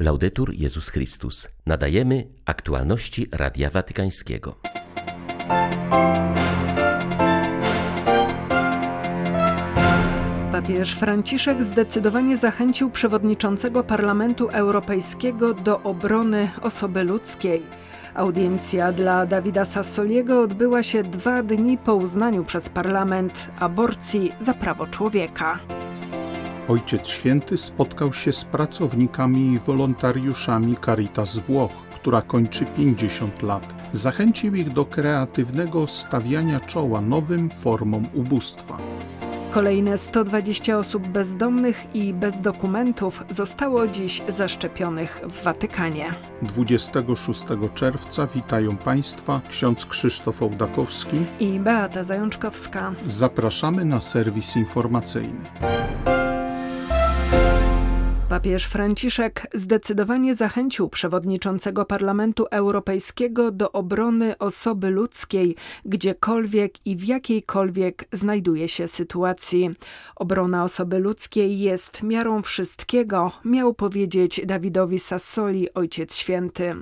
Laudetur Jezus Chrystus. Nadajemy aktualności Radia Watykańskiego. Papież Franciszek zdecydowanie zachęcił przewodniczącego Parlamentu Europejskiego do obrony osoby ludzkiej. Audiencja dla Dawida Sassoliego odbyła się dwa dni po uznaniu przez parlament aborcji za prawo człowieka. Ojciec Święty spotkał się z pracownikami i wolontariuszami Caritas Włoch, która kończy 50 lat. Zachęcił ich do kreatywnego stawiania czoła nowym formom ubóstwa. Kolejne 120 osób bezdomnych i bez dokumentów zostało dziś zaszczepionych w Watykanie. 26 czerwca witają Państwa ksiądz Krzysztof Ołdakowski i Beata Zajączkowska. Zapraszamy na serwis informacyjny. Papież Franciszek zdecydowanie zachęcił przewodniczącego Parlamentu Europejskiego do obrony osoby ludzkiej, gdziekolwiek i w jakiejkolwiek znajduje się sytuacji. Obrona osoby ludzkiej jest miarą wszystkiego, miał powiedzieć Dawidowi Sassoli, Ojciec Święty.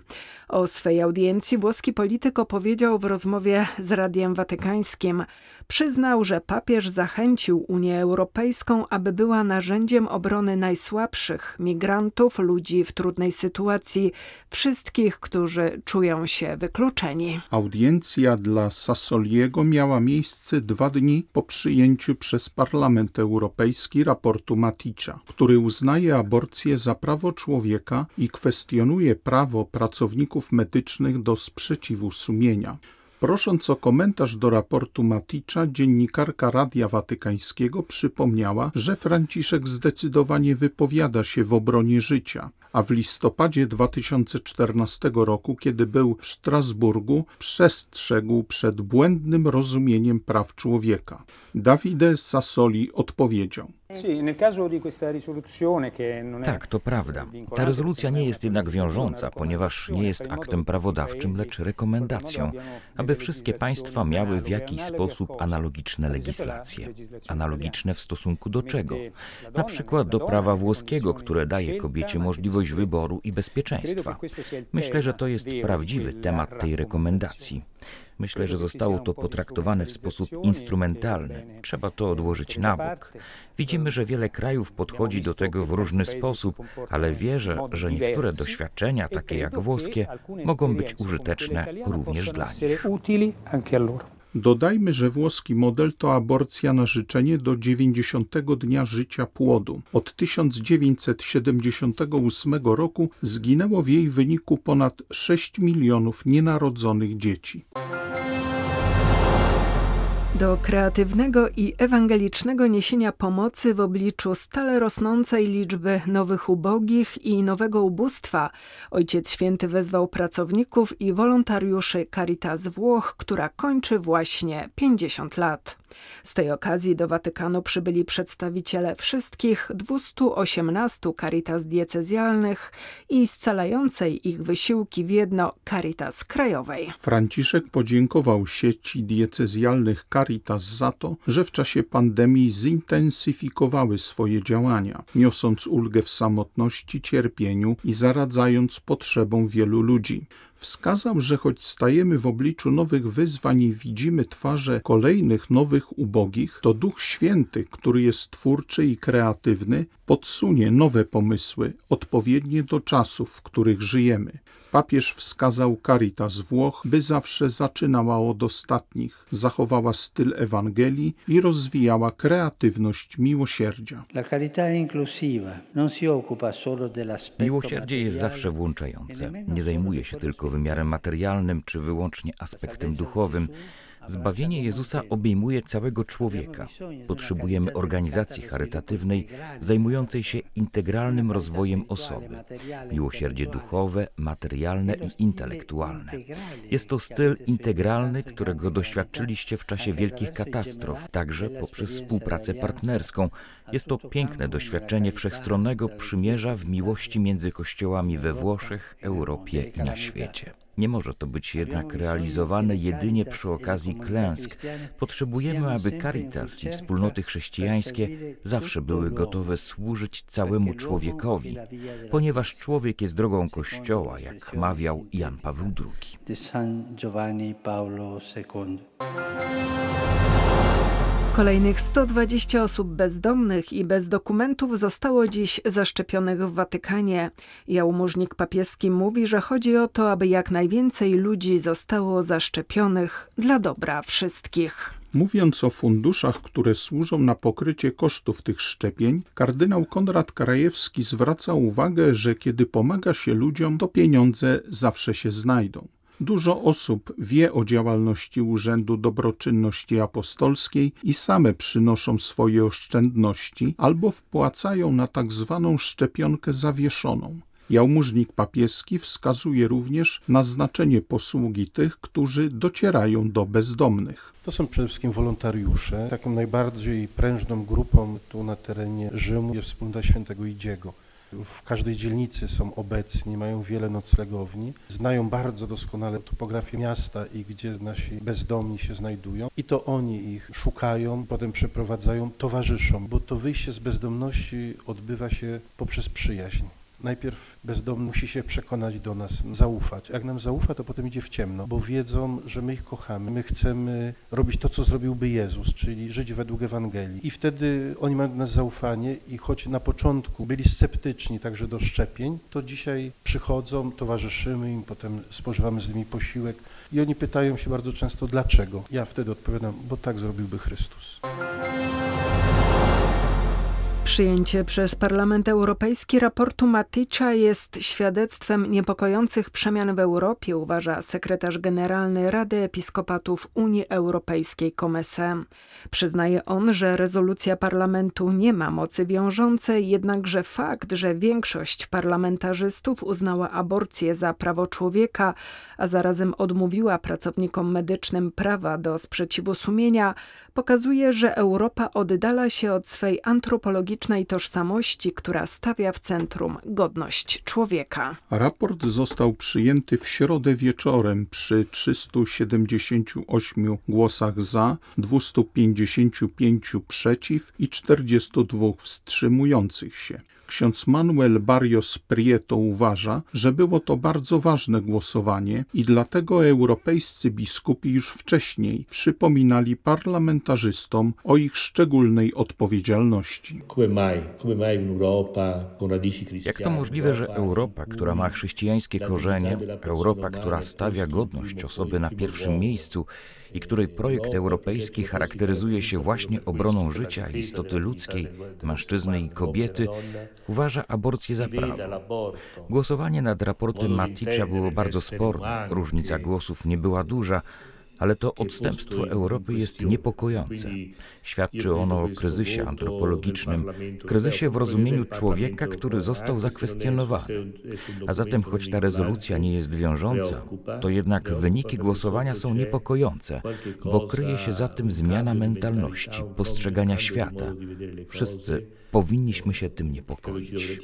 O swej audiencji włoski polityk opowiedział w rozmowie z Radiem Watykańskim. Przyznał, że papież zachęcił Unię Europejską, aby była narzędziem obrony najsłabszych migrantów, ludzi w trudnej sytuacji, wszystkich, którzy czują się wykluczeni. Audiencja dla Sassoliego miała miejsce dwa dni po przyjęciu przez Parlament Europejski raportu Maticza, który uznaje aborcję za prawo człowieka i kwestionuje prawo pracowników medycznych do sprzeciwu sumienia. Prosząc o komentarz do raportu Maticza, dziennikarka Radia Watykańskiego przypomniała, że Franciszek zdecydowanie wypowiada się w obronie życia, a w listopadzie 2014 roku, kiedy był w Strasburgu, przestrzegł przed błędnym rozumieniem praw człowieka. Davide Sassoli odpowiedział. Tak, to prawda. Ta rezolucja nie jest jednak wiążąca, ponieważ nie jest aktem prawodawczym, lecz rekomendacją, aby wszystkie państwa miały w jakiś sposób analogiczne legislacje. Analogiczne w stosunku do czego? Na przykład do prawa włoskiego, które daje kobiecie możliwość wyboru i bezpieczeństwa. Myślę, że to jest prawdziwy temat tej rekomendacji. Myślę, że zostało to potraktowane w sposób instrumentalny. Trzeba to odłożyć na bok. Widzimy, że wiele krajów podchodzi do tego w różny sposób, ale wierzę, że niektóre doświadczenia, takie jak włoskie, mogą być użyteczne również dla nich. Dodajmy, że włoski model to aborcja na życzenie do 90 dnia życia płodu. Od 1978 roku zginęło w jej wyniku ponad 6 milionów nienarodzonych dzieci. Do kreatywnego i ewangelicznego niesienia pomocy w obliczu stale rosnącej liczby nowych ubogich i nowego ubóstwa Ojciec Święty wezwał pracowników i wolontariuszy Caritas Włoch, która kończy właśnie 50 lat. Z tej okazji do Watykanu przybyli przedstawiciele wszystkich 218 Caritas diecezjalnych i scalającej ich wysiłki w jedno Caritas krajowej. Franciszek podziękował sieci diecezjalnych Caritas za to, że w czasie pandemii zintensyfikowały swoje działania, niosąc ulgę w samotności, cierpieniu i zaradzając potrzebom wielu ludzi. Wskazał, że choć stajemy w obliczu nowych wyzwań i widzimy twarze kolejnych nowych ubogich, to Duch Święty, który jest twórczy i kreatywny, podsunie nowe pomysły, odpowiednie do czasów, w których żyjemy. Papież wskazał Caritas Włoch, by zawsze zaczynała od ostatnich, zachowała styl Ewangelii i rozwijała kreatywność miłosierdzia. Miłosierdzie jest zawsze włączające. Nie zajmuje się tylko wymiarem materialnym czy wyłącznie aspektem duchowym. Zbawienie Jezusa obejmuje całego człowieka. Potrzebujemy organizacji charytatywnej zajmującej się integralnym rozwojem osoby. Miłosierdzie duchowe, materialne i intelektualne. Jest to styl integralny, którego doświadczyliście w czasie wielkich katastrof, także poprzez współpracę partnerską. Jest to piękne doświadczenie wszechstronnego przymierza w miłości między kościołami we Włoszech, Europie i na świecie. Nie może to być jednak realizowane jedynie przy okazji klęsk. Potrzebujemy, aby Caritas i wspólnoty chrześcijańskie zawsze były gotowe służyć całemu człowiekowi, ponieważ człowiek jest drogą Kościoła, jak mawiał Jan Paweł II. Kolejnych 120 osób bezdomnych i bez dokumentów zostało dziś zaszczepionych w Watykanie. Jałmużnik papieski mówi, że chodzi o to, aby jak najwięcej ludzi zostało zaszczepionych dla dobra wszystkich. Mówiąc o funduszach, które służą na pokrycie kosztów tych szczepień, kardynał Konrad Krajewski zwraca uwagę, że kiedy pomaga się ludziom, to pieniądze zawsze się znajdą. Dużo osób wie o działalności Urzędu Dobroczynności Apostolskiej i same przynoszą swoje oszczędności albo wpłacają na tak zwaną szczepionkę zawieszoną. Jałmużnik papieski wskazuje również na znaczenie posługi tych, którzy docierają do bezdomnych. To są przede wszystkim wolontariusze. Taką najbardziej prężną grupą tu na terenie Rzymu jest wspólnota świętego Idziego w każdej dzielnicy są obecni, mają wiele noclegowni, znają bardzo doskonale topografię miasta i gdzie nasi bezdomni się znajdują i to oni ich szukają, potem przeprowadzają, towarzyszą, bo to wyjście z bezdomności odbywa się poprzez przyjaźń. Najpierw bezdomny musi się przekonać do nas, zaufać. Jak nam zaufa, to potem idzie w ciemno, bo wiedzą, że my ich kochamy. My chcemy robić to, co zrobiłby Jezus, czyli żyć według Ewangelii. I wtedy oni mają do nas zaufanie i choć na początku byli sceptyczni także do szczepień, to dzisiaj przychodzą, towarzyszymy im, potem spożywamy z nimi posiłek i oni pytają się bardzo często, dlaczego. Ja wtedy odpowiadam, bo tak zrobiłby Chrystus. Przyjęcie przez Parlament Europejski raportu Maticza jest świadectwem niepokojących przemian w Europie, uważa sekretarz generalny Rady Episkopatów Unii Europejskiej Comese. Przyznaje on, że rezolucja parlamentu nie ma mocy wiążącej, jednakże fakt, że większość parlamentarzystów uznała aborcję za prawo człowieka, a zarazem odmówiła pracownikom medycznym prawa do sprzeciwu sumienia, pokazuje, że Europa oddala się od swej antropologicznej tożsamości, która stawia w centrum godność człowieka. Raport został przyjęty w środę wieczorem przy 378 głosach za, 255 przeciw i 42 wstrzymujących się. Ksiądz Manuel Barrios Prieto uważa, że było to bardzo ważne głosowanie i dlatego europejscy biskupi już wcześniej przypominali parlamentarzystom o ich szczególnej odpowiedzialności. Jak to możliwe, że Europa, która ma chrześcijańskie korzenie, Europa, która stawia godność osoby na pierwszym miejscu, i której projekt europejski charakteryzuje się właśnie obroną życia istoty ludzkiej, mężczyzny i kobiety, uważa aborcję za prawo. Głosowanie nad raportem Maticza było bardzo sporne, różnica głosów nie była duża, ale to odstępstwo Europy jest niepokojące. Świadczy ono o kryzysie antropologicznym, kryzysie w rozumieniu człowieka, który został zakwestionowany. A zatem, choć ta rezolucja nie jest wiążąca, to jednak wyniki głosowania są niepokojące, bo kryje się za tym zmiana mentalności, postrzegania świata. Wszyscy powinniśmy się tym niepokoić.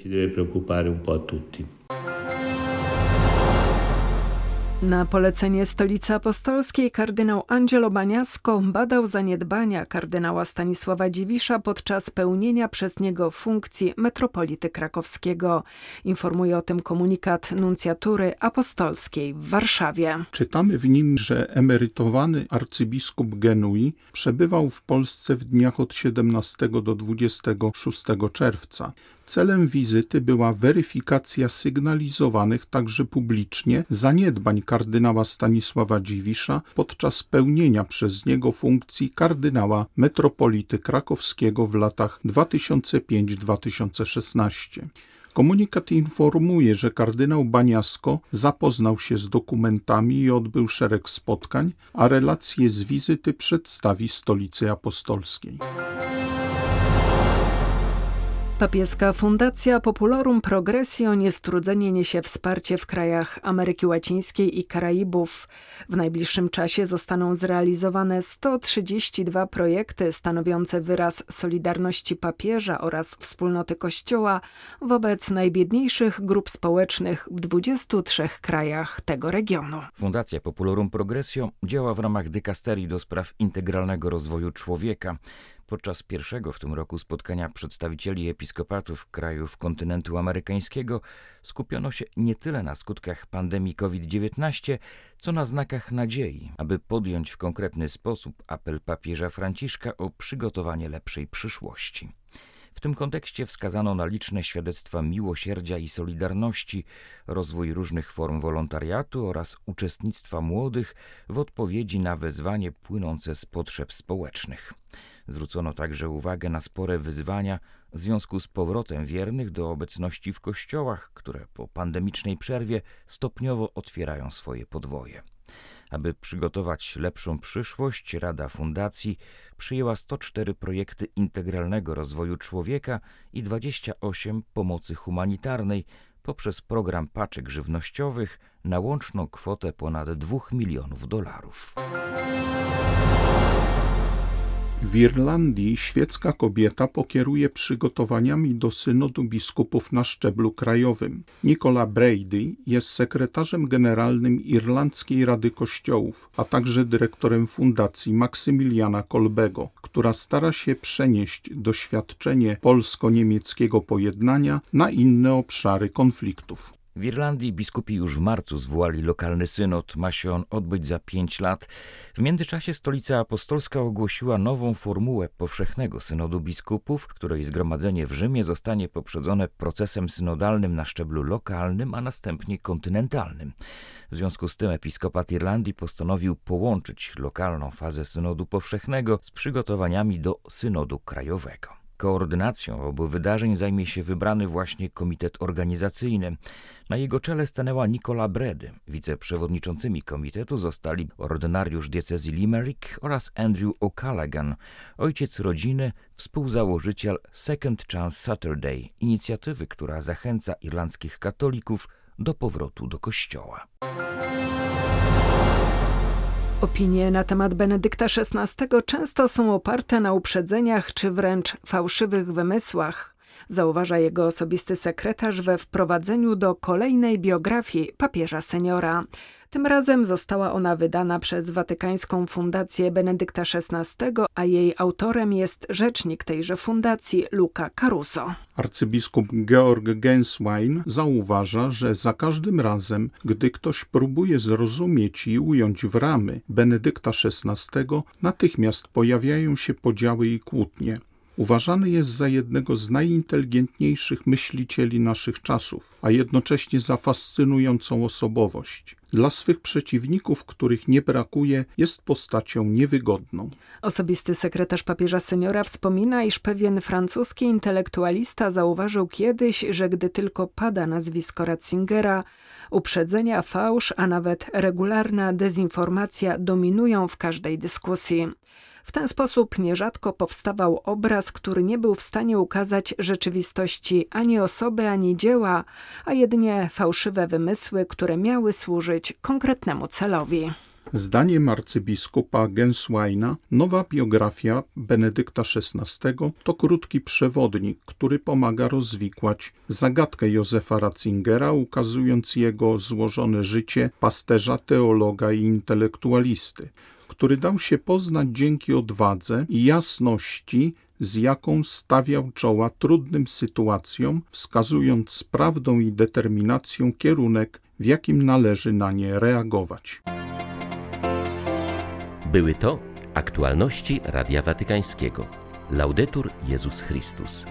Na polecenie Stolicy Apostolskiej kardynał Angelo Baniasko badał zaniedbania kardynała Stanisława Dziwisza podczas pełnienia przez niego funkcji metropolity krakowskiego. Informuje o tym komunikat nuncjatury apostolskiej w Warszawie. Czytamy w nim, że emerytowany arcybiskup Genui przebywał w Polsce w dniach od 17 do 26 czerwca. Celem wizyty była weryfikacja sygnalizowanych także publicznie zaniedbań kardynała Stanisława Dziwisza podczas pełnienia przez niego funkcji kardynała metropolity krakowskiego w latach 2005-2016. Komunikat informuje, że kardynał Baniasko zapoznał się z dokumentami i odbył szereg spotkań, a relacje z wizyty przedstawi Stolicy Apostolskiej. Papieska Fundacja Populorum Progressio niestrudzenie niesie wsparcie w krajach Ameryki Łacińskiej i Karaibów. W najbliższym czasie zostaną zrealizowane 132 projekty stanowiące wyraz solidarności papieża oraz wspólnoty Kościoła wobec najbiedniejszych grup społecznych w 23 krajach tego regionu. Fundacja Populorum Progressio działa w ramach dykasterii do spraw integralnego rozwoju człowieka. Podczas pierwszego w tym roku spotkania przedstawicieli episkopatów krajów kontynentu amerykańskiego skupiono się nie tyle na skutkach pandemii COVID-19, co na znakach nadziei, aby podjąć w konkretny sposób apel papieża Franciszka o przygotowanie lepszej przyszłości. W tym kontekście wskazano na liczne świadectwa miłosierdzia i solidarności, rozwój różnych form wolontariatu oraz uczestnictwa młodych w odpowiedzi na wezwanie płynące z potrzeb społecznych. Zwrócono także uwagę na spore wyzwania w związku z powrotem wiernych do obecności w kościołach, które po pandemicznej przerwie stopniowo otwierają swoje podwoje. Aby przygotować lepszą przyszłość, Rada Fundacji przyjęła 104 projekty integralnego rozwoju człowieka i 28 pomocy humanitarnej poprzez program paczek żywnościowych na łączną kwotę ponad 2 milionów dolarów. W Irlandii świecka kobieta pokieruje przygotowaniami do synodu biskupów na szczeblu krajowym. Nicola Brady jest sekretarzem generalnym Irlandzkiej Rady Kościołów, a także dyrektorem fundacji Maksymiliana Kolbego, która stara się przenieść doświadczenie polsko-niemieckiego pojednania na inne obszary konfliktów. W Irlandii biskupi już w marcu zwołali lokalny synod. Ma się on odbyć za pięć lat. W międzyczasie stolica apostolska ogłosiła nową formułę powszechnego synodu biskupów, której zgromadzenie w Rzymie zostanie poprzedzone procesem synodalnym na szczeblu lokalnym, a następnie kontynentalnym. W związku z tym episkopat Irlandii postanowił połączyć lokalną fazę synodu powszechnego z przygotowaniami do synodu krajowego. Koordynacją obu wydarzeń zajmie się wybrany właśnie komitet organizacyjny. Na jego czele stanęła Nicola Bredy. Wiceprzewodniczącymi komitetu zostali ordynariusz diecezji Limerick oraz Andrew O'Callaghan, ojciec rodziny, współzałożyciel Second Chance Saturday, inicjatywy, która zachęca irlandzkich katolików do powrotu do kościoła. Opinie na temat Benedykta XVI często są oparte na uprzedzeniach czy wręcz fałszywych wymysłach, zauważa jego osobisty sekretarz we wprowadzeniu do kolejnej biografii papieża seniora. Tym razem została ona wydana przez Watykańską Fundację Benedykta XVI, a jej autorem jest rzecznik tejże fundacji Luca Caruso. Arcybiskup Georg Genswein zauważa, że za każdym razem, gdy ktoś próbuje zrozumieć i ująć w ramy Benedykta XVI, natychmiast pojawiają się podziały i kłótnie. Uważany jest za jednego z najinteligentniejszych myślicieli naszych czasów, a jednocześnie za fascynującą osobowość. Dla swych przeciwników, których nie brakuje, jest postacią niewygodną. Osobisty sekretarz papieża seniora wspomina, iż pewien francuski intelektualista zauważył kiedyś, że gdy tylko pada nazwisko Ratzingera, uprzedzenia, fałsz, a nawet regularna dezinformacja dominują w każdej dyskusji. W ten sposób nierzadko powstawał obraz, który nie był w stanie ukazać rzeczywistości ani osoby, ani dzieła, a jedynie fałszywe wymysły, które miały służyć konkretnemu celowi. Zdaniem arcybiskupa Gensweina nowa biografia Benedykta XVI to krótki przewodnik, który pomaga rozwikłać zagadkę Józefa Ratzingera, ukazując jego złożone życie pasterza, teologa i intelektualisty który dał się poznać dzięki odwadze i jasności, z jaką stawiał czoła trudnym sytuacjom, wskazując z prawdą i determinacją kierunek, w jakim należy na nie reagować. Były to aktualności Radia Watykańskiego. Laudetur Jezus Chrystus.